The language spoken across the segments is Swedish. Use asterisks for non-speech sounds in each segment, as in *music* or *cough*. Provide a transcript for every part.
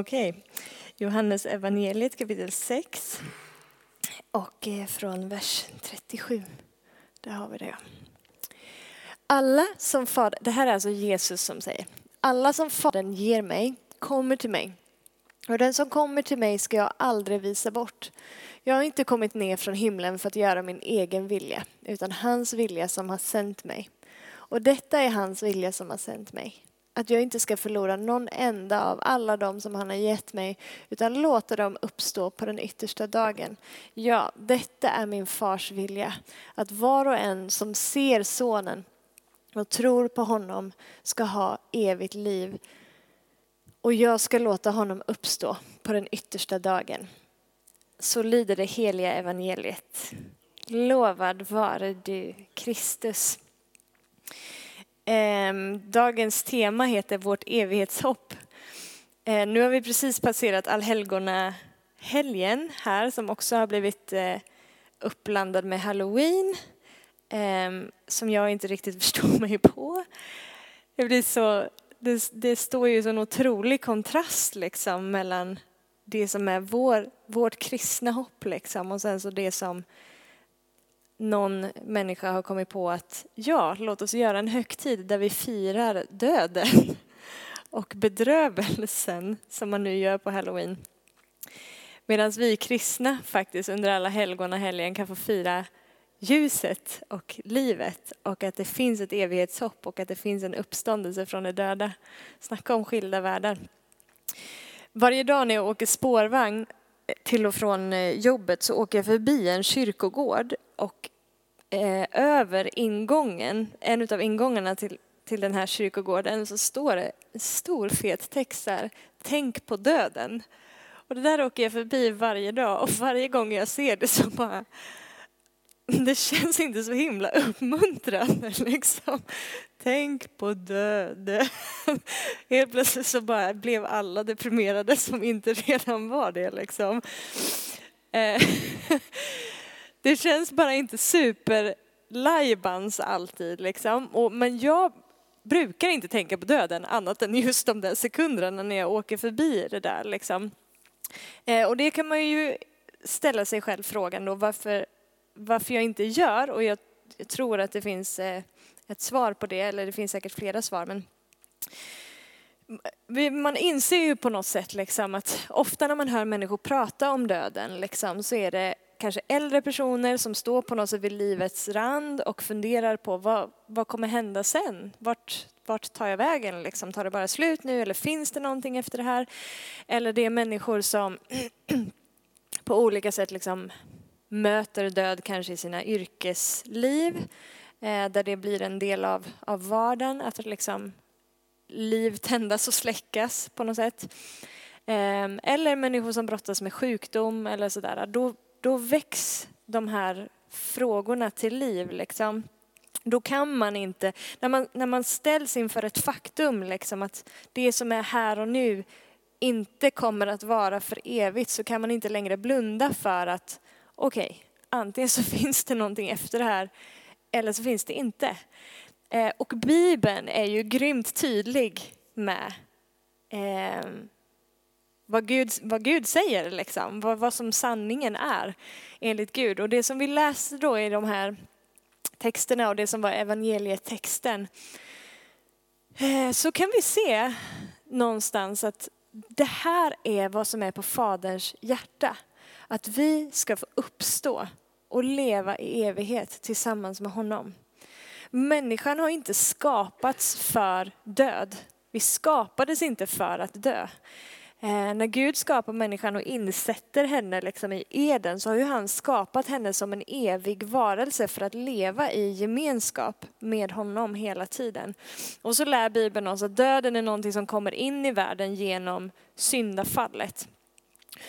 Okej, okay. Johannes evangeliet kapitel 6 och eh, från vers 37. Där har vi det. Alla som fader, det här är alltså Jesus som säger, alla som Fadern ger mig kommer till mig. Och den som kommer till mig ska jag aldrig visa bort. Jag har inte kommit ner från himlen för att göra min egen vilja, utan hans vilja som har sänt mig. Och detta är hans vilja som har sänt mig att jag inte ska förlora någon enda av alla dem som han har gett mig, utan låta dem uppstå på den yttersta dagen. Ja, detta är min fars vilja, att var och en som ser sonen och tror på honom ska ha evigt liv. Och jag ska låta honom uppstå på den yttersta dagen. Så lyder det heliga evangeliet. Lovad vare du, Kristus. Ehm, dagens tema heter Vårt evighetshopp. Ehm, nu har vi precis passerat allhelgona helgen här som också har blivit eh, uppblandad med halloween ehm, som jag inte riktigt *laughs* förstår mig på. Det, blir så, det, det står ju en otrolig kontrast liksom mellan det som är vår, vårt kristna hopp liksom, och sen så det som någon människa har kommit på att ja, låt oss göra en högtid där vi firar döden *laughs* och bedrövelsen som man nu gör på halloween. Medan vi kristna faktiskt under alla helgon och helgen kan få fira ljuset och livet och att det finns ett evighetshopp och att det finns en uppståndelse från de döda. Snacka om skilda världar. Varje dag när jag åker spårvagn till och från eh, jobbet så åker jag förbi en kyrkogård och eh, över ingången, en av ingångarna till, till den här kyrkogården så står det en stor fet text där, tänk på döden. Och det där åker jag förbi varje dag och varje gång jag ser det så bara *laughs* det känns inte så himla uppmuntrande *laughs* liksom. Tänk på döden. *laughs* Helt plötsligt så bara blev alla deprimerade som inte redan var det liksom. Eh, det känns bara inte super lajbans alltid liksom. Och, men jag brukar inte tänka på döden annat än just de där sekunderna när jag åker förbi det där liksom. Eh, och det kan man ju ställa sig själv frågan då varför, varför jag inte gör och jag, jag tror att det finns eh, ett svar på det, eller det finns säkert flera svar. Men man inser ju på något sätt liksom att ofta när man hör människor prata om döden liksom, så är det kanske äldre personer som står på något sätt vid livets rand och funderar på vad, vad kommer hända sen? Vart, vart tar jag vägen? Liksom, tar det bara slut nu eller finns det någonting efter det här? Eller det är människor som *clears throat* på olika sätt liksom möter död kanske i sina yrkesliv eh, där det blir en del av, av vardagen, att liksom liv tändas och släckas på något sätt. Eh, eller människor som brottas med sjukdom eller sådär. Då, då väcks de här frågorna till liv. Liksom. Då kan man inte, när man, när man ställs inför ett faktum, liksom, att det som är här och nu inte kommer att vara för evigt, så kan man inte längre blunda för att okej, okay, antingen så *laughs* finns det någonting efter det här, eller så finns det inte. Eh, och Bibeln är ju grymt tydlig med eh, vad Gud, vad Gud säger, liksom, vad, vad som sanningen är enligt Gud. Och det som vi läser då i de här texterna och det som var evangelietexten, eh, så kan vi se någonstans att det här är vad som är på Faderns hjärta. Att vi ska få uppstå och leva i evighet tillsammans med honom. Människan har inte skapats för död. Vi skapades inte för att dö. Eh, när Gud skapar människan och insätter henne liksom i Eden så har ju han skapat henne som en evig varelse för att leva i gemenskap med honom hela tiden. Och så lär Bibeln oss att döden är någonting som kommer in i världen genom syndafallet.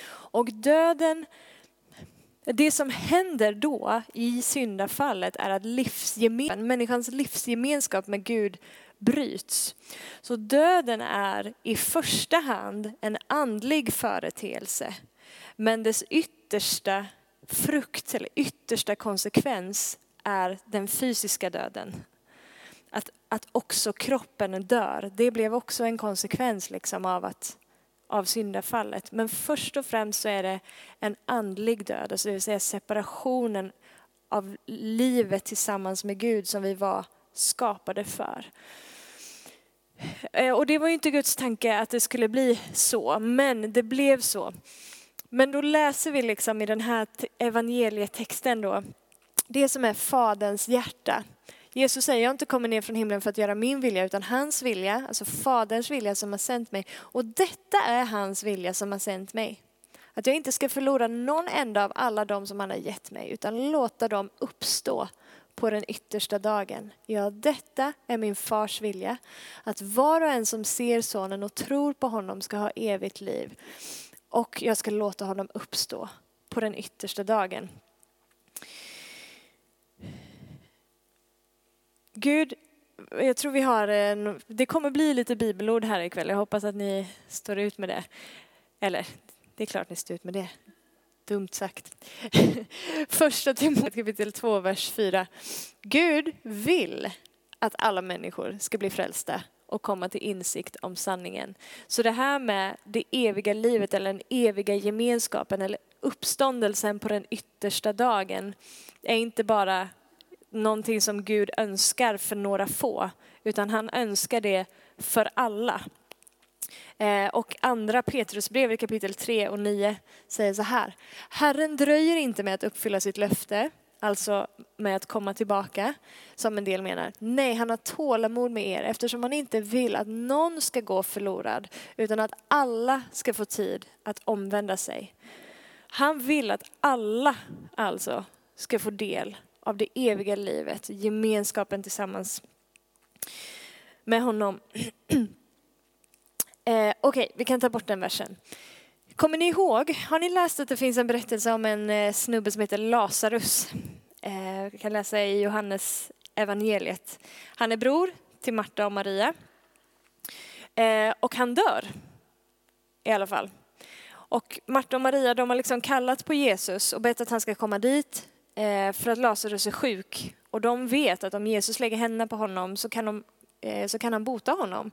Och döden, det som händer då i syndafallet är att livsgemen, människans livsgemenskap med Gud bryts. Så döden är i första hand en andlig företeelse. Men dess yttersta frukt eller yttersta konsekvens är den fysiska döden. Att, att också kroppen dör, det blev också en konsekvens liksom av att av syndafallet. Men först och främst så är det en andlig död, alltså det vill säga separationen av livet tillsammans med Gud som vi var skapade för. Eh, och det var ju inte Guds tanke att det skulle bli så, men det blev så. Men då läser vi liksom i den här evangelietexten då, det som är Faderns hjärta. Jesus säger, jag har inte kommit ner från himlen för att göra min vilja, utan hans vilja, alltså Faderns vilja som har sänt mig. Och detta är hans vilja som har sänt mig. Att jag inte ska förlora någon enda av alla dem som han har gett mig, utan låta dem uppstå på den yttersta dagen. Ja, detta är min fars vilja, att var och en som ser sonen och tror på honom ska ha evigt liv. Och jag ska låta honom uppstå på den yttersta dagen. Gud, jag tror vi har en, det kommer bli lite bibelord här ikväll. Jag hoppas att ni står ut med det. Eller, det är klart ni står ut med det. Dumt sagt. *laughs* Första Timoteus kapitel 2, vers 4. Gud vill att alla människor ska bli frälsta och komma till insikt om sanningen. Så det här med det eviga livet eller den eviga gemenskapen eller uppståndelsen på den yttersta dagen är inte bara någonting som Gud önskar för några få, utan han önskar det för alla. Eh, och andra Petrusbrevet kapitel 3 och 9 säger så här. Herren dröjer inte med att uppfylla sitt löfte, alltså med att komma tillbaka, som en del menar. Nej, han har tålamod med er eftersom han inte vill att någon ska gå förlorad, utan att alla ska få tid att omvända sig. Han vill att alla alltså ska få del av det eviga livet, gemenskapen tillsammans med honom. *clears throat* Eh, Okej, okay, vi kan ta bort den versen. Kommer ni ihåg, har ni läst att det finns en berättelse om en eh, snubbe som heter Lazarus? Eh, vi kan läsa i Johannes evangeliet. Han är bror till Marta och Maria. Eh, och han dör, i alla fall. Och Marta och Maria de har liksom kallat på Jesus och bett att han ska komma dit eh, för att Lazarus är sjuk. Och de vet att om Jesus lägger händerna på honom så kan, de, eh, så kan han bota honom.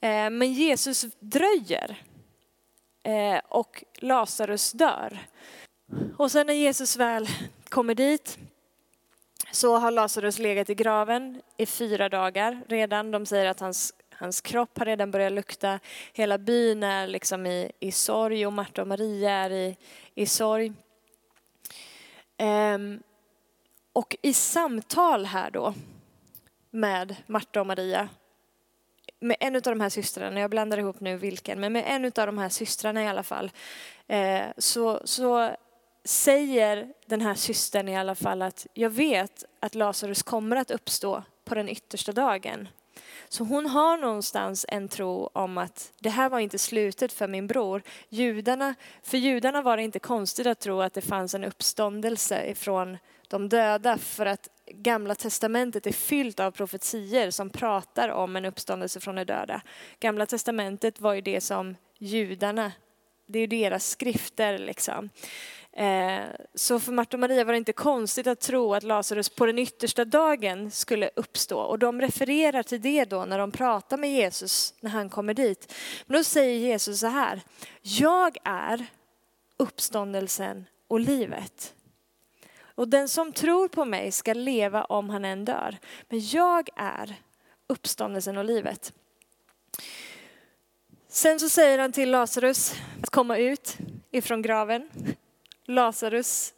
Eh, men Jesus dröjer eh, och Lazarus dör. Och sen när Jesus väl kommer dit så har Lazarus legat i graven i fyra dagar redan. De säger att hans, hans kropp har redan börjat lukta. Hela byn är liksom i, i sorg och Marta och Maria är i, i sorg. Ehm, och i samtal här då med Marta och Maria med en av de här systrarna, jag blandar ihop nu vilken, men med en av de här systrarna i alla fall, eh, så, så säger den här systern i alla fall att jag vet att Lazarus kommer att uppstå på den yttersta dagen. Så hon har någonstans en tro om att det här var inte slutet för min bror. Judarna, för judarna var det inte konstigt att tro att det fanns en uppståndelse ifrån de döda för att Gamla testamentet är fyllt av profetier som pratar om en uppståndelse från de döda. Gamla testamentet var ju det som judarna, det är ju deras skrifter liksom. Eh, så för Marta och Maria var det inte konstigt att tro att Lazarus på den yttersta dagen skulle uppstå. Och de refererar till det då när de pratar med Jesus när han kommer dit. Men då säger Jesus så här, jag är uppståndelsen och livet. Och den som tror på mig ska leva om han än dör. Men jag är uppståndelsen och livet. Sen så säger han till Lazarus att komma ut ifrån graven. Lazarus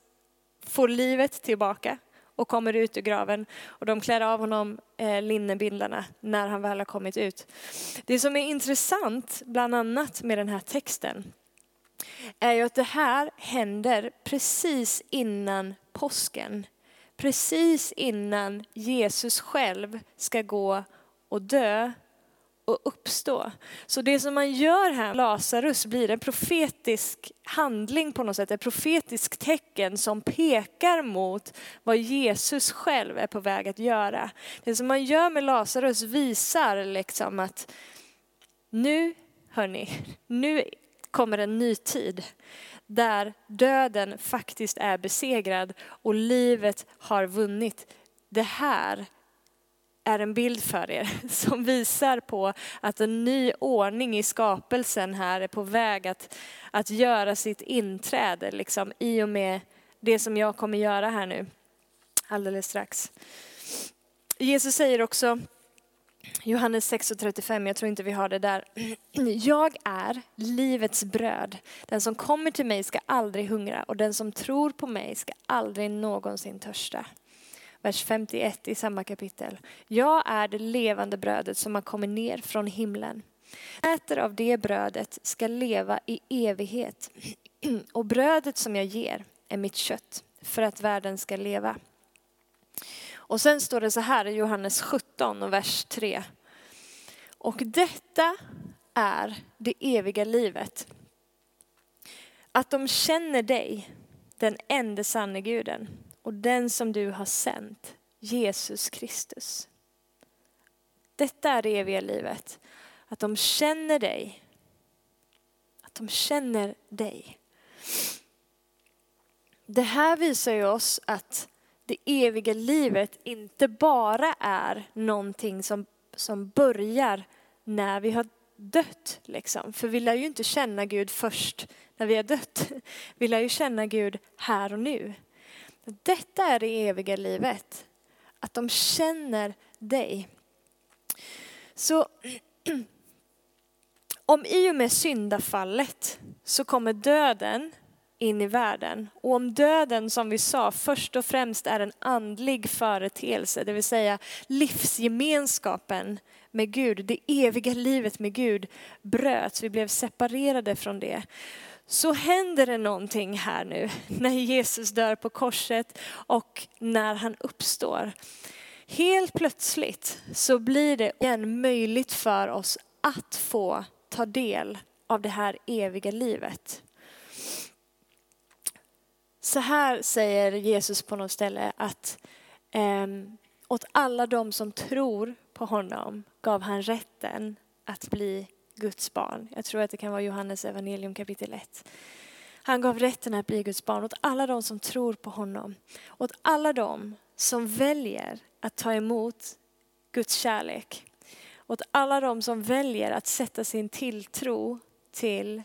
får livet tillbaka och kommer ut ur graven och de klär av honom eh, linnebindlarna när han väl har kommit ut. Det som är intressant bland annat med den här texten är ju att det här händer precis innan påsken. Precis innan Jesus själv ska gå och dö och uppstå. Så det som man gör här, Lazarus, blir en profetisk handling på något sätt, ett profetiskt tecken som pekar mot vad Jesus själv är på väg att göra. Det som man gör med Lazarus visar liksom att nu, hörni, nu kommer en ny tid där döden faktiskt är besegrad och livet har vunnit. Det här är en bild för er *laughs* som visar på att en ny ordning i skapelsen här är på väg att, att göra sitt inträde liksom, i och med det som jag kommer göra här nu alldeles strax. Jesus säger också, Johannes 6.35, jag tror inte vi har det där. *clears throat* Jag är livets bröd. Den som kommer till mig ska aldrig hungra och den som tror på mig ska aldrig någonsin törsta. Vers 51 i samma kapitel. Jag är det levande brödet som har kommit ner från himlen. Äter av det brödet ska leva i evighet. *clears throat* Och brödet som jag ger är mitt kött för att världen ska leva. Och sen står det så här i Johannes 17 och vers 3. Och detta är det eviga livet. Att de känner dig, den enda sanne guden och den som du har sänt, Jesus Kristus. Detta är det eviga livet. Att de känner dig. Att de känner dig. Det här visar ju oss att det eviga livet inte bara är någonting som, som börjar när vi har dött. Liksom. För vi lär ju inte känna Gud först när vi har dött. Vi lär ju känna Gud här och nu. Detta är det eviga livet. Att de känner dig. Så *clears throat* om i och med syndafallet så kommer döden in i världen. Och om döden, som vi sa, först och främst är en andlig företeelse, det vill säga livsgemenskapen med Gud, det eviga livet med Gud bröts, vi blev separerade från det. Så händer det någonting här nu *laughs* när Jesus dör på korset och när han uppstår. Helt plötsligt så blir det igen möjligt för oss att få ta del av det här eviga livet. Så här säger Jesus på något ställe att eh, åt alla de som tror på honom gav han rätten att bli Guds barn. Jag tror att det kan vara Johannes evangelium kapitel 1. Han gav rätten att bli Guds barn åt alla de som tror på honom. Åt alla de som väljer att ta emot Guds kärlek. Åt alla de som väljer att sätta sin tilltro till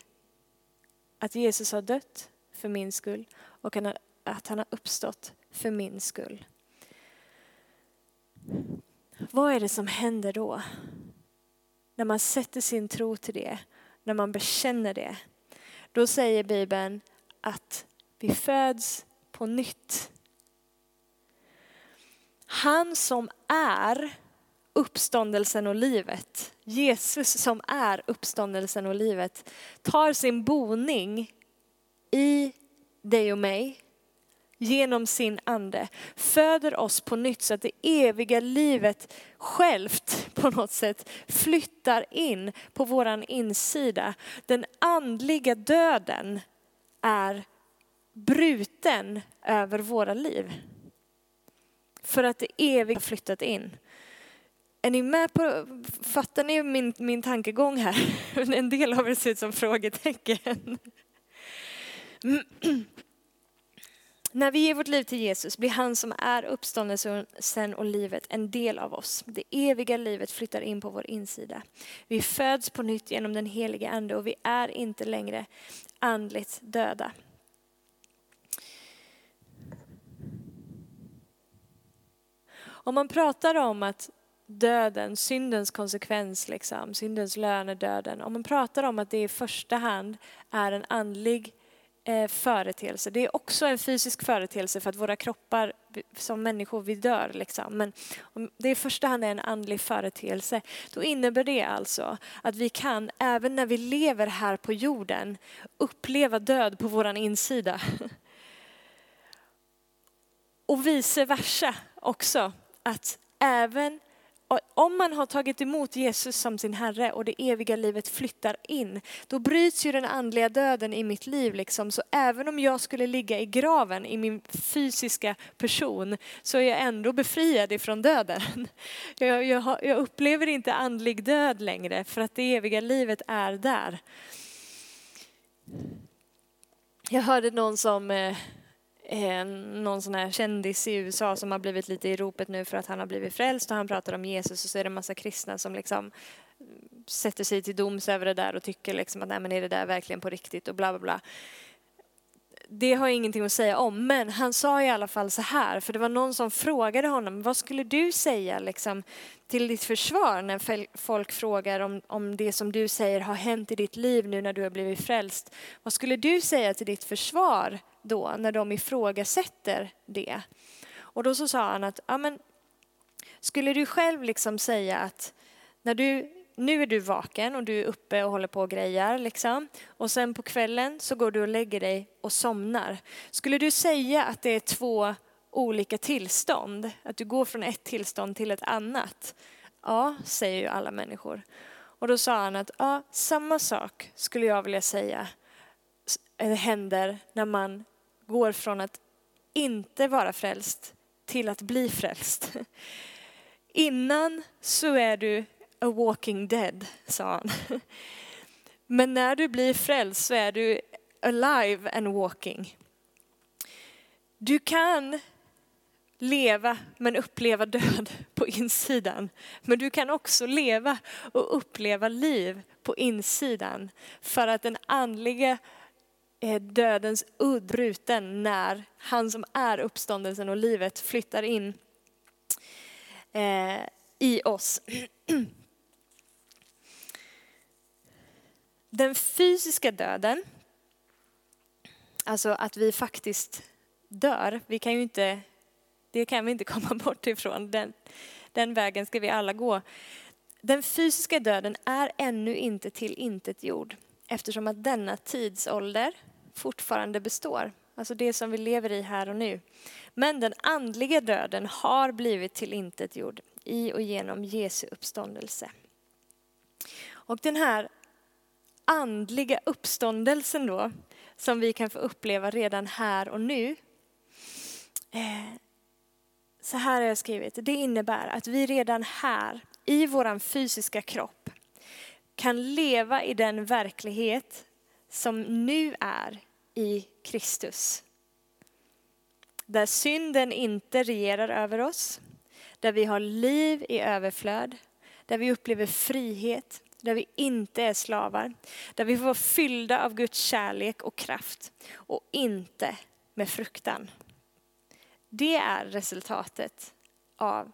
att Jesus har dött för min skull och att han har uppstått för min skull. Vad är det som händer då? När man sätter sin tro till det, när man bekänner det. Då säger Bibeln att vi föds på nytt. Han som är uppståndelsen och livet, Jesus som är uppståndelsen och livet, tar sin boning i dig och mig genom sin ande föder oss på nytt så att det eviga livet självt på något sätt flyttar in på våran insida. Den andliga döden är bruten över våra liv. För att det eviga har flyttat in. Är ni med på, fattar ni min, min tankegång här? *laughs* En del av er ser ut som frågetecken. Mm. *clears throat* När vi ger vårt liv till Jesus blir han som är uppståndelsen och livet en del av oss. Det eviga livet flyttar in på vår insida. Vi föds på nytt genom den heliga ande och vi är inte längre andligt döda. Om man pratar om att döden, syndens konsekvens, liksom, syndens lön är döden. Om man pratar om att det i första hand är en andlig eh, företeelse. Det är också en fysisk företeelse för att våra kroppar som människor, vi dör liksom. Men om det i första hand är en andlig företeelse, då innebär det alltså att vi kan, även när vi lever här på jorden, uppleva död på våran insida. *laughs* Och vice versa också, att även om man har tagit emot Jesus som sin Herre och det eviga livet flyttar in, då bryts ju den andliga döden i mitt liv. Liksom. Så även om jag skulle ligga i graven i min fysiska person så är jag ändå befriad ifrån döden. *laughs* Jag, jag, jag upplever inte andlig död längre för att det eviga livet är där. Jag hörde någon som eh, eh, någon sån här kändis i USA som har blivit lite i ropet nu för att han har blivit frälst och han pratar om Jesus och så är det en massa kristna som liksom sätter sig till doms över det där och tycker liksom att nej men är det där verkligen på riktigt och bla bla bla. Det har jag ingenting att säga om, men han sa i alla fall så här, för det var någon som frågade honom, vad skulle du säga liksom, till ditt försvar när folk frågar om, om det som du säger har hänt i ditt liv nu när du har blivit frälst? Vad skulle du säga till ditt försvar då när de ifrågasätter det? Och då så sa han att, ja men, skulle du själv liksom säga att när du nu är du vaken och du är uppe och håller på och grejar liksom. Och sen på kvällen så går du och lägger dig och somnar. Skulle du säga att det är två olika tillstånd? Att du går från ett tillstånd till ett annat? Ja, säger ju alla människor. Och då sa han att ja, samma sak skulle jag vilja säga eh, händer när man går från att inte vara frälst till att bli frälst. *laughs* Innan så är du a walking dead, sa han. *laughs* Men när du blir frälst så är du alive and walking. Du kan leva men uppleva död *laughs* på insidan. Men du kan också leva och uppleva liv på insidan. För att den andliga dödens udd bruten när han som är uppståndelsen och livet flyttar in eh, i oss. *clears throat* Den fysiska döden, alltså att vi faktiskt dör, vi kan ju inte, det kan vi inte *laughs* komma bort ifrån, den, den vägen ska vi alla gå. Den fysiska döden är ännu inte till intet jord eftersom att denna tidsålder fortfarande består. Alltså det som vi lever i här och nu. Men den andliga döden har blivit till intet jord i och genom Jesu uppståndelse. Och den här andliga uppståndelsen då, som vi kan få uppleva redan här och nu. Eh, så här har jag skrivit, det innebär att vi redan här i våran fysiska kropp kan leva i den verklighet som nu är i Kristus. Där synden inte regerar över oss, där vi har liv i överflöd, där vi upplever frihet, där vi inte är slavar, där vi får vara fyllda av Guds kärlek och kraft och inte med fruktan. Det är resultatet av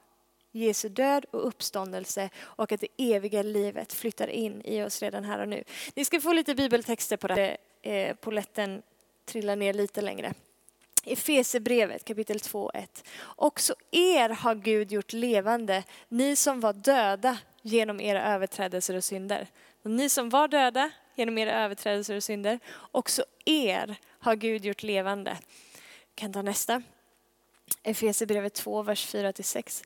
Jesu död och uppståndelse och att det eviga livet flyttar in i oss redan här och nu. Ni ska få lite bibeltexter på det. Eh, Poletten trillar ner lite längre. Efesebrevet kapitel 2 1. Också er har Gud gjort levande, ni som var döda genom era överträdelser och synder. Och ni som var döda genom era överträdelser och synder, också er har Gud gjort levande. Jag kan ta nästa. Efesierbrevet 2, vers 4-6.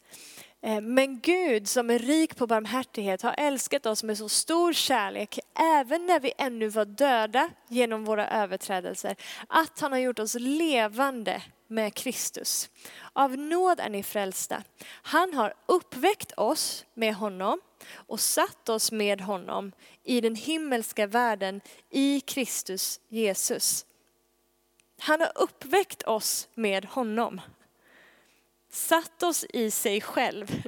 Eh, men Gud som är rik på barmhärtighet har älskat oss med så stor kärlek, även när vi ännu var döda genom våra överträdelser, att han har gjort oss levande med Kristus. Av nåd är ni frälsta. Han har uppväckt oss med honom och satt oss med honom i den himmelska världen i Kristus Jesus. Han har uppväckt oss med honom. Satt oss i sig själv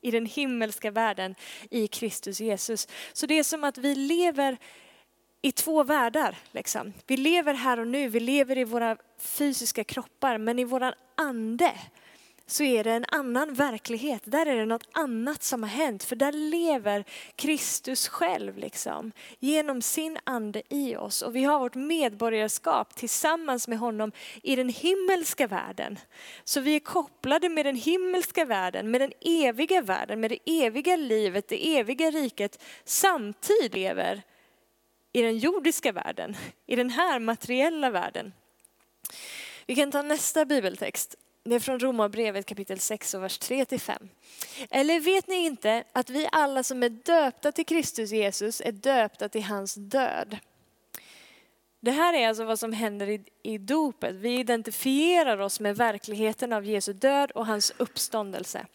i den himmelska världen i Kristus Jesus. Så det är som att vi lever i två världar. Liksom. Vi lever här och nu, vi lever i våra fysiska kroppar, men i våran ande så är det en annan verklighet. Där är det något annat som har hänt, för där lever Kristus själv liksom, genom sin ande i oss. Och vi har vårt medborgarskap tillsammans med honom i den himmelska världen. Så vi är kopplade med den himmelska världen, med den eviga världen, med det eviga livet, det eviga riket, samtidigt lever i den jordiska världen, i den här materiella världen. Vi kan ta nästa bibeltext. Det är från Romarbrevet kapitel 6 och vers 3 till 5. Eller vet ni inte att vi alla som är döpta till Kristus Jesus är döpta till hans död? Det här är alltså vad som händer i, i dopet. Vi identifierar oss med verkligheten av Jesu död och hans uppståndelse.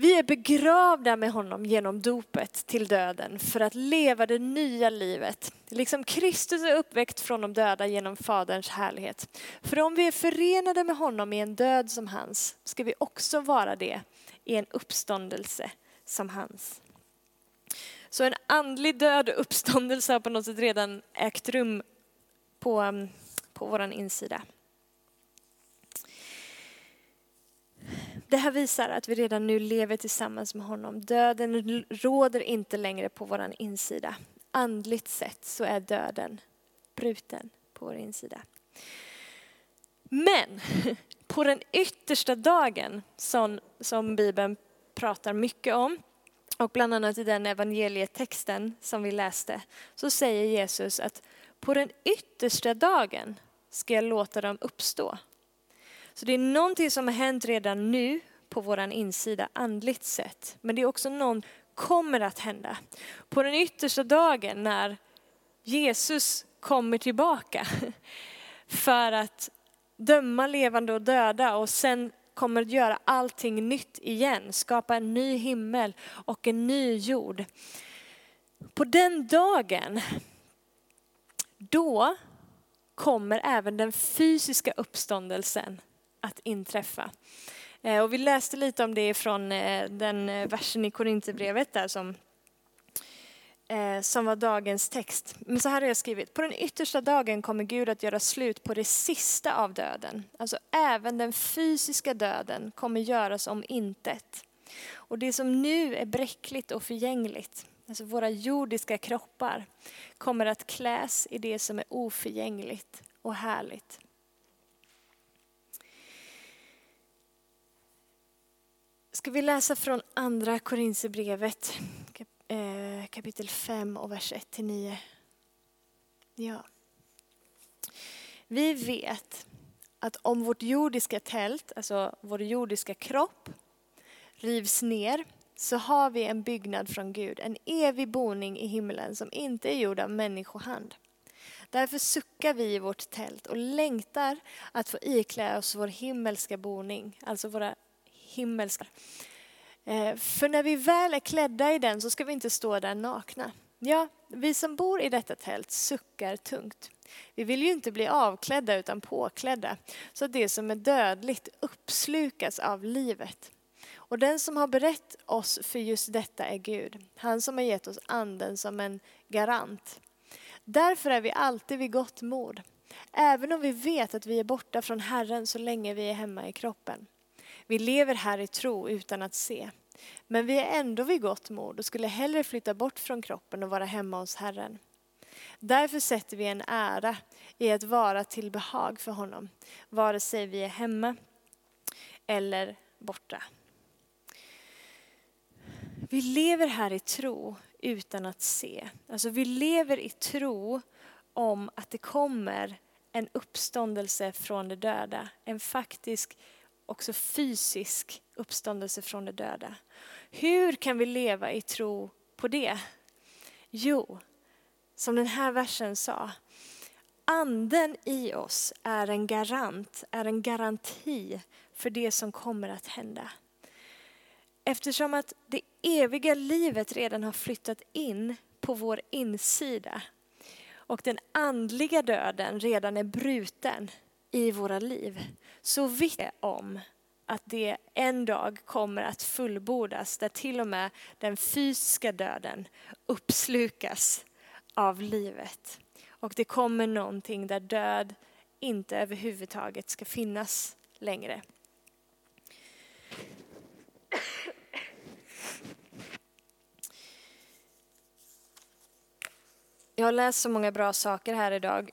Vi är begravda med honom genom dopet till döden för att leva det nya livet. Liksom Kristus är uppväckt från de döda genom Faderns härlighet. För om vi är förenade med honom i en död som hans ska vi också vara det i en uppståndelse som hans. Så en andlig död och uppståndelse har på något sätt redan ägt rum på, på vår insida. Det här visar att vi redan nu lever tillsammans med honom. Döden råder inte längre på vår insida. Andligt sett så är döden bruten på vår insida. Men *laughs* på den yttersta dagen som, som Bibeln pratar mycket om och bland annat i den evangelietexten som vi läste så säger Jesus att på den yttersta dagen ska jag låta dem uppstå. Så det är någonting som har hänt redan nu på vår insida andligt sett. Men det är också någon som kommer att hända. På den yttersta dagen när Jesus kommer tillbaka *laughs* för att döma levande och döda och sen kommer att göra allting nytt igen, skapa en ny himmel och en ny jord. På den dagen, då kommer även den fysiska uppståndelsen att inträffa. Eh, och vi läste lite om det från eh, den eh, versen i Korinthierbrevet där som, som var dagens text. Men så här har jag skrivit. På den yttersta dagen kommer Gud att göra slut på det sista av döden. Alltså även den fysiska döden kommer göras om intet. Och det som nu är bräckligt och förgängligt, alltså våra jordiska kroppar, kommer att kläs i det som är oförgängligt och härligt. Ska vi läsa från andra Korinthierbrevet eh, kapitel 5 och vers 1-9. Ja. Vi vet att om vårt jordiska tält, alltså vår jordiska kropp, rivs ner så har vi en byggnad från Gud, en evig boning i himlen som inte är gjord av människohand. Därför suckar vi i vårt tält och längtar att få iklä oss vår himmelska boning, alltså våra himmelska. Eh, för när vi väl är klädda i den så ska vi inte stå där nakna. Ja, vi som bor i detta tält suckar tungt. Vi vill ju inte bli avklädda utan påklädda, så att det som är dödligt uppslukas av livet. Och den som har berett oss för just detta är Gud, han som har gett oss anden som en garant. Därför är vi alltid vid gott mod, även om vi vet att vi är borta från Herren så länge vi är hemma i kroppen. Vi lever här i tro utan att se. Men vi är ändå vid gott mod och skulle hellre flytta bort från kroppen och vara hemma hos Herren. Därför sätter vi en ära i att vara till behag för honom, vare sig vi är hemma eller borta. Vi lever här i tro utan att se. Alltså vi lever i tro om att det kommer en uppståndelse från de döda. En faktisk också fysisk uppståndelse från de döda. Hur kan vi leva i tro på det? Jo, som den här versen sa, anden i oss är en garant, är en garanti för det som kommer att hända. Eftersom att det eviga livet redan har flyttat in på vår insida och den andliga döden redan är bruten i våra liv så vittnar om att det en dag kommer att fullbordas där till och med den fysiska döden uppslukas av livet. Och det kommer någonting där död inte överhuvudtaget ska finnas längre. Jag har läst så många bra saker här idag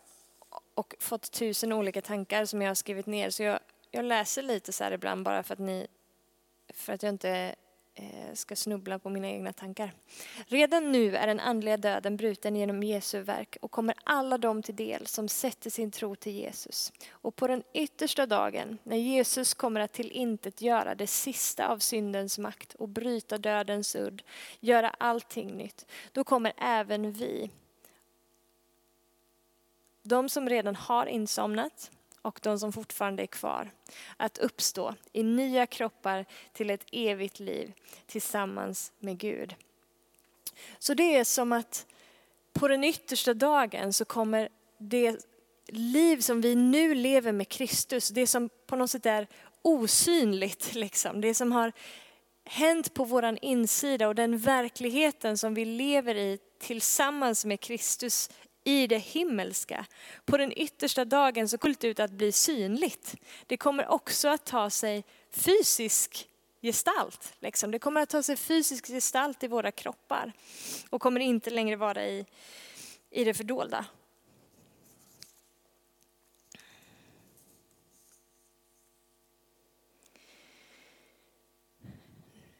och fått tusen olika tankar som jag har skrivit ner. Så jag, jag läser lite så här ibland bara för att, ni, för att jag inte eh, ska snubbla på mina egna tankar. Redan nu är den andliga döden bruten genom Jesu verk och kommer alla dem till del som sätter sin tro till Jesus. Och på den yttersta dagen, när Jesus kommer att till intet göra det sista av syndens makt och bryta dödens udd, göra allting nytt, då kommer även vi de som redan har insomnat och de som fortfarande är kvar att uppstå i nya kroppar till ett evigt liv tillsammans med Gud. Så det är som att på den yttersta dagen så kommer det liv som vi nu lever med Kristus, det som på något sätt är osynligt, liksom. det som har hänt på våran insida och den verkligheten som vi lever i tillsammans med Kristus i det himmelska. På den yttersta dagen så kommer det ut att bli synligt. Det kommer också att ta sig fysisk gestalt. Liksom. Det kommer att ta sig fysisk gestalt i våra kroppar och kommer inte längre vara i, i det fördolda.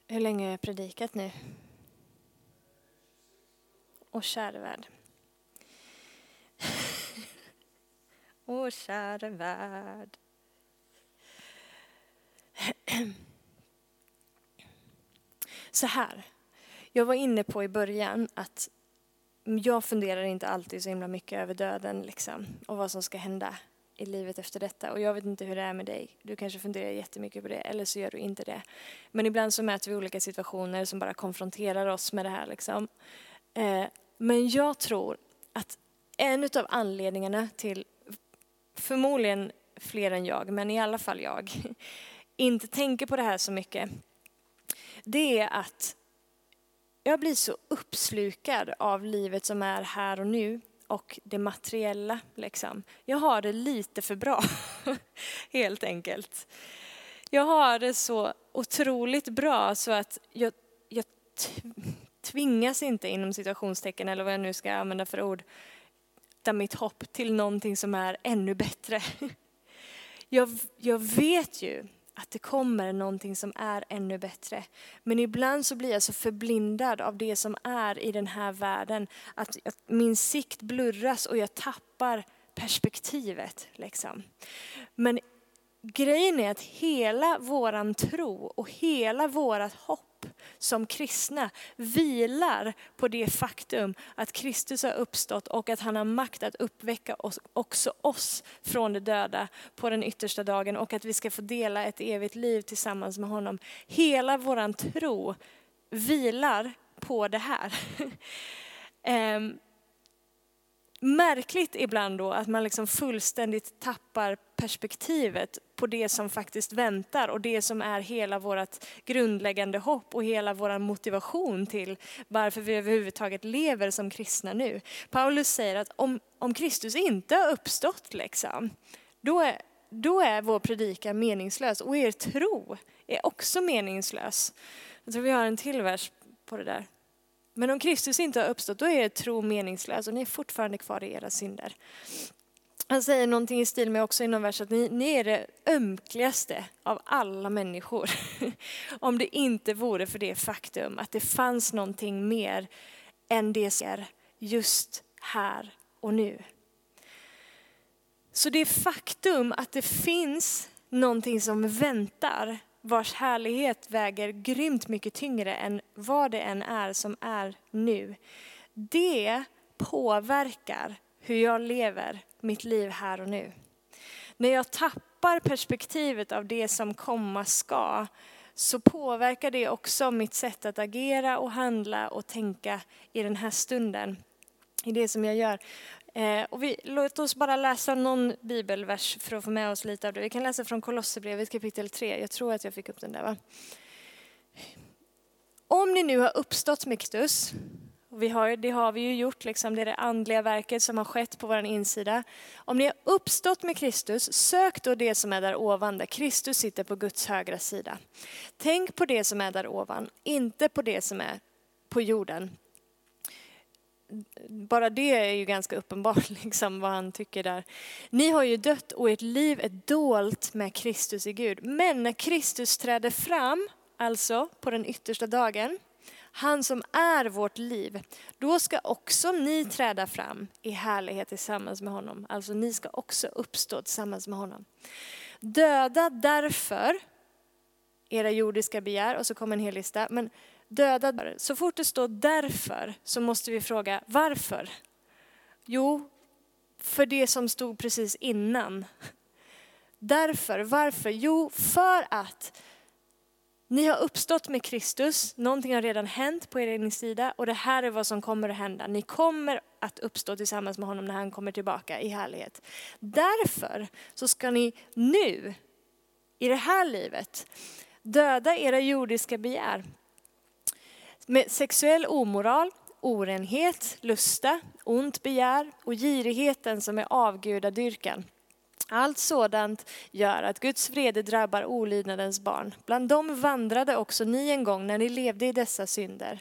Hur länge har jag predikat nu? Och käre värld. Åh, käre värld. Så här, jag var inne på i början att jag funderar inte alltid så himla mycket över döden liksom, och vad som ska hända i livet efter detta. Och jag vet inte hur det är med dig. Du kanske funderar jättemycket på det, eller så gör du inte det. Men ibland så möter vi olika situationer som bara konfronterar oss med det här. Liksom. Eh, men jag tror att en av anledningarna till, förmodligen fler än jag, men i alla fall jag, *laughs* inte tänker på det här så mycket, det är att jag blir så uppslukad av livet som är här och nu och det materiella. Liksom. Jag har det lite för bra, *laughs* helt enkelt. Jag har det så otroligt bra så att jag, jag tvingas inte inom situationstecken, eller vad jag nu ska använda för ord, mitt hopp till någonting som är ännu bättre. *laughs* Jag, jag vet ju att det kommer någonting som är ännu bättre. Men ibland så blir jag så förblindad av det som är i den här världen att, att min sikt blurras och jag tappar perspektivet. Liksom. Men grejen är att hela våran tro och hela vårat hopp som kristna vilar på det faktum att Kristus har uppstått och att han har makt att uppväcka oss, också oss från de döda på den yttersta dagen och att vi ska få dela ett evigt liv tillsammans med honom. Hela våran tro vilar på det här. *laughs* Ehm, märkligt ibland då att man liksom fullständigt tappar perspektivet på det som faktiskt väntar och det som är hela vårt grundläggande hopp och hela vår motivation till varför vi överhuvudtaget lever som kristna nu. Paulus säger att om, om Kristus inte har uppstått, liksom, då, är, då är vår predikan meningslös och er tro är också meningslös. Jag tror vi har en till vers på det där. Men om Kristus inte har uppstått, då är er tro meningslös och ni är fortfarande kvar i era synder. Han säger någonting i stil med också i någon vers att ni, ni är det ömkligaste av alla människor. *laughs* Om det inte vore för det faktum att det fanns någonting mer än det som är just här och nu. Så det faktum att det finns någonting som väntar vars härlighet väger grymt mycket tyngre än vad det än är som är nu. Det påverkar hur jag lever mitt liv här och nu. När jag tappar perspektivet av det som komma ska så påverkar det också mitt sätt att agera och handla och tänka i den här stunden. I det som jag gör. Eh, och vi, låt oss bara läsa någon bibelvers för att få med oss lite av det. Vi kan läsa från Kolosserbrevet kapitel 3. Jag tror att jag fick upp den där va? Om ni nu har uppstått med Kristus, vi har, det har vi ju gjort, liksom, det är det andliga verket som har skett på vår insida. Om ni har uppstått med Kristus, sök då det som är där ovan, där Kristus sitter på Guds högra sida. Tänk på det som är där ovan, inte på det som är på jorden bara det är ju ganska uppenbart *laughs* liksom, vad han tycker där. Ni har ju dött och ert liv är dolt med Kristus i Gud. Men när Kristus träder fram, alltså på den yttersta dagen, han som är vårt liv, då ska också ni träda fram i härlighet tillsammans med honom. Alltså ni ska också uppstå tillsammans med honom. Döda därför era jordiska begär, och så kommer en hel lista. Men döda, Så fort det står därför så måste vi fråga varför? Jo, för det som stod precis innan. Därför, varför? Jo, för att ni har uppstått med Kristus, någonting har redan hänt på er sida, och det här är vad som kommer att hända. Ni kommer att uppstå tillsammans med honom när han kommer tillbaka i härlighet. Därför så ska ni nu, i det här livet, döda era jordiska begär. Med sexuell omoral, orenhet, lusta, ont begär och girigheten som är avgudadyrkan. Allt sådant gör att Guds vrede drabbar olydnadens barn. Bland dem vandrade också ni en gång när ni levde i dessa synder.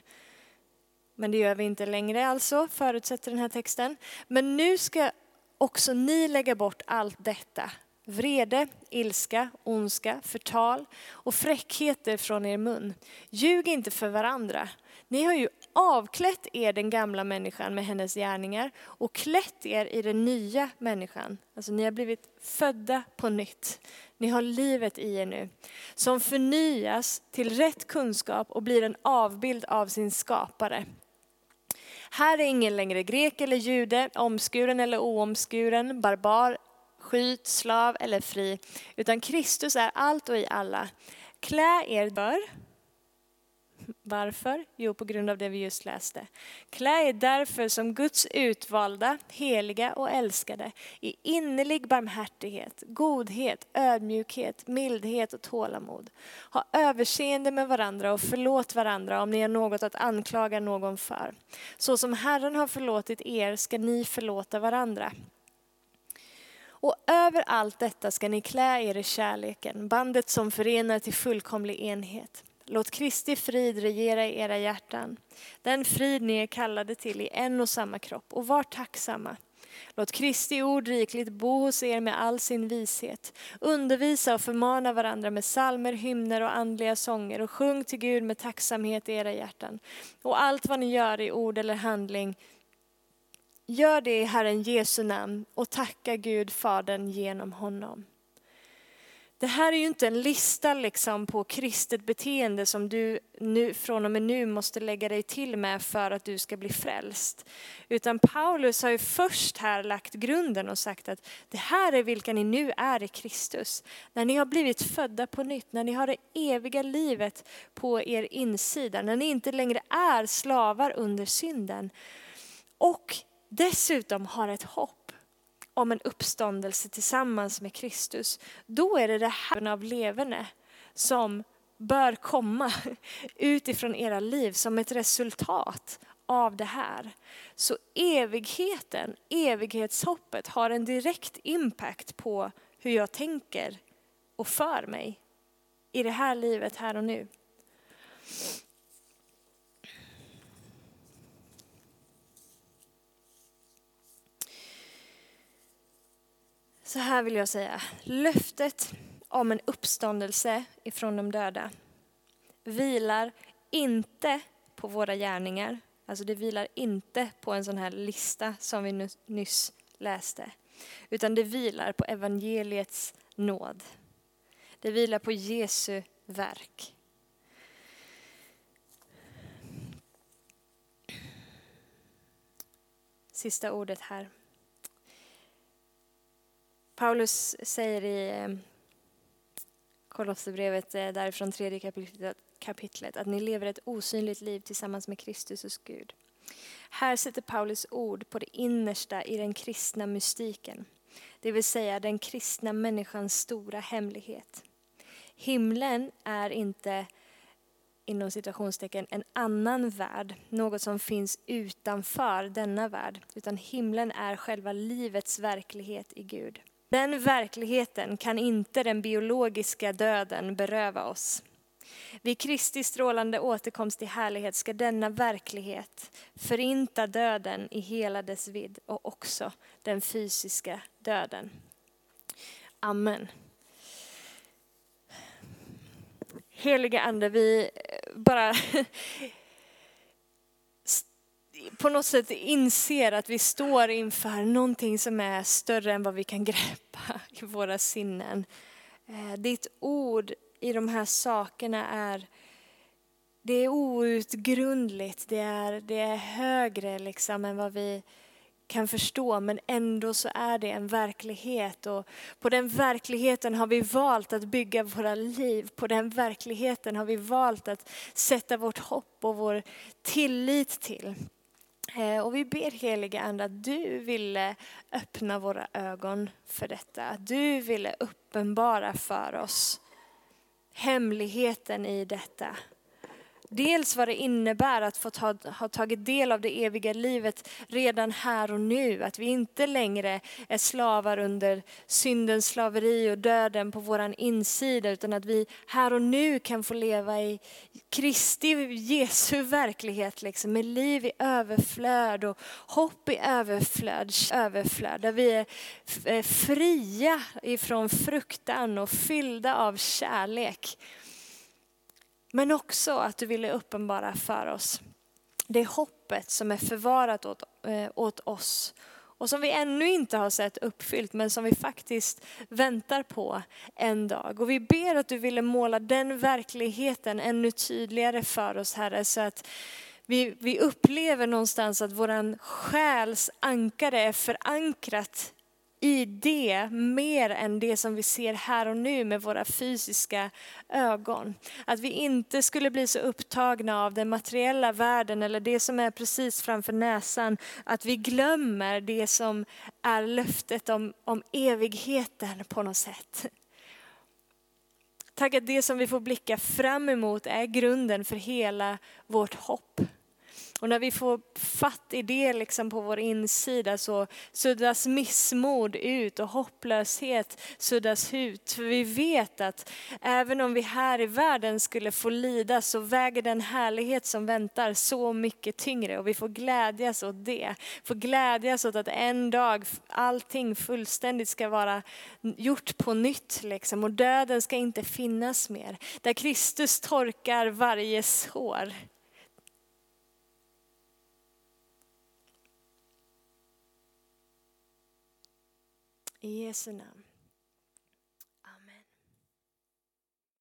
Men det gör vi inte längre alltså, förutsätter den här texten. Men nu ska också ni lägga bort allt detta. Vrede, ilska, ondska, förtal och fräckheter från er mun. Ljug inte för varandra. Ni har ju avklätt er den gamla människan med hennes gärningar och klätt er i den nya människan. Alltså ni har blivit födda på nytt. Ni har livet i er nu. Som förnyas till rätt kunskap och blir en avbild av sin skapare. Här är ingen längre grek eller jude, omskuren eller oomskuren, barbar, skyt, slav eller fri, utan Kristus är allt och i alla. Klä er bör, varför? Jo, på grund av det vi just läste. Klä er därför som Guds utvalda, heliga och älskade i innerlig barmhärtighet, godhet, ödmjukhet, mildhet och tålamod. Ha överseende med varandra och förlåt varandra om ni har något att anklaga någon för. Så som Herren har förlåtit er ska ni förlåta varandra. Och över allt detta ska ni klä er i kärleken, bandet som förenar till fullkomlig enhet. Låt Kristi frid regera i era hjärtan. Den frid ni är kallade till i en och samma kropp och var tacksamma. Låt Kristi ord rikligt bo hos er med all sin vishet. Undervisa och förmana varandra med salmer, hymner och andliga sånger och sjung till Gud med tacksamhet i era hjärtan. Och allt vad ni gör i ord eller handling, gör det i Herren Jesu namn och tacka Gud Fadern genom honom. Det här är ju inte en lista liksom på kristet beteende som du nu, från och med nu måste lägga dig till med för att du ska bli frälst. Utan Paulus har ju först här lagt grunden och sagt att det här är vilka ni nu är i Kristus. När ni har blivit födda på nytt, när ni har det eviga livet på er insida, när ni inte längre är slavar under synden. Och dessutom har ett hopp om en uppståndelse tillsammans med Kristus, då är det det här av leverne som bör komma *laughs* utifrån era liv som ett resultat av det här. Så evigheten, evighetshoppet har en direkt impact på hur jag tänker och för mig i det här livet här och nu. Så här vill jag säga, löftet om en uppståndelse ifrån de döda vilar inte på våra gärningar. Alltså det vilar inte på en sån här lista som vi nyss läste. Utan det vilar på evangeliets nåd. Det vilar på Jesu verk. Sista ordet här. Paulus säger i eh, Kolosserbrevet eh, därifrån tredje kapitlet, kapitlet att ni lever ett osynligt liv tillsammans med Kristus hos Gud. Här sätter Paulus ord på det innersta i den kristna mystiken, det vill säga den kristna människans stora hemlighet. Himlen är inte inom citationstecken, en annan värld, något som finns utanför denna värld, utan himlen är själva livets verklighet i Gud. Den verkligheten kan inte den biologiska döden beröva oss. Vid Kristi strålande återkomst till härlighet ska denna verklighet förinta döden i hela dess vidd och också den fysiska döden. Amen. Heliga Ande, vi bara *laughs* på något sätt inser att vi står inför någonting som är större än vad vi kan greppa i våra sinnen. Eh, ditt ord i de här sakerna är, det är outgrundligt, det är, det är högre liksom än vad vi kan förstå men ändå så är det en verklighet och på den verkligheten har vi valt att bygga våra liv. På den verkligheten har vi valt att sätta vårt hopp och vår tillit till. Eh, och vi ber heliga Ande att du ville öppna våra ögon för detta. Att du ville uppenbara för oss hemligheten i detta. Dels vad det innebär att få ta, ha tagit del av det eviga livet redan här och nu. Att vi inte längre är slavar under syndens slaveri och döden på våran insida. Utan att vi här och nu kan få leva i Kristi, Jesu verklighet. Liksom, med liv i överflöd och hopp i överflöd. överflöd där vi är fria ifrån fruktan och fyllda av kärlek. Men också att du ville uppenbara för oss det hoppet som är förvarat åt, eh, åt oss och som vi ännu inte har sett uppfyllt men som vi faktiskt väntar på en dag. Och vi ber att du ville måla den verkligheten ännu tydligare för oss Herre så att vi, vi upplever någonstans att våran själs ankare är förankrat i det mer än det som vi ser här och nu med våra fysiska ögon. Att vi inte skulle bli så upptagna av den materiella världen eller det som är precis framför näsan att vi glömmer det som är löftet om, om evigheten på något sätt. Tack att det som vi får blicka fram emot är grunden för hela vårt hopp. Och när vi får fatt i det liksom på vår insida så suddas missmod ut och hopplöshet suddas ut. För vi vet att även om vi här i världen skulle få lida så väger den härlighet som väntar så mycket tyngre och vi får glädjas åt det. Får glädjas åt att en dag allting fullständigt ska vara gjort på nytt liksom och döden ska inte finnas mer. Där Kristus torkar varje sår. I Jesu namn.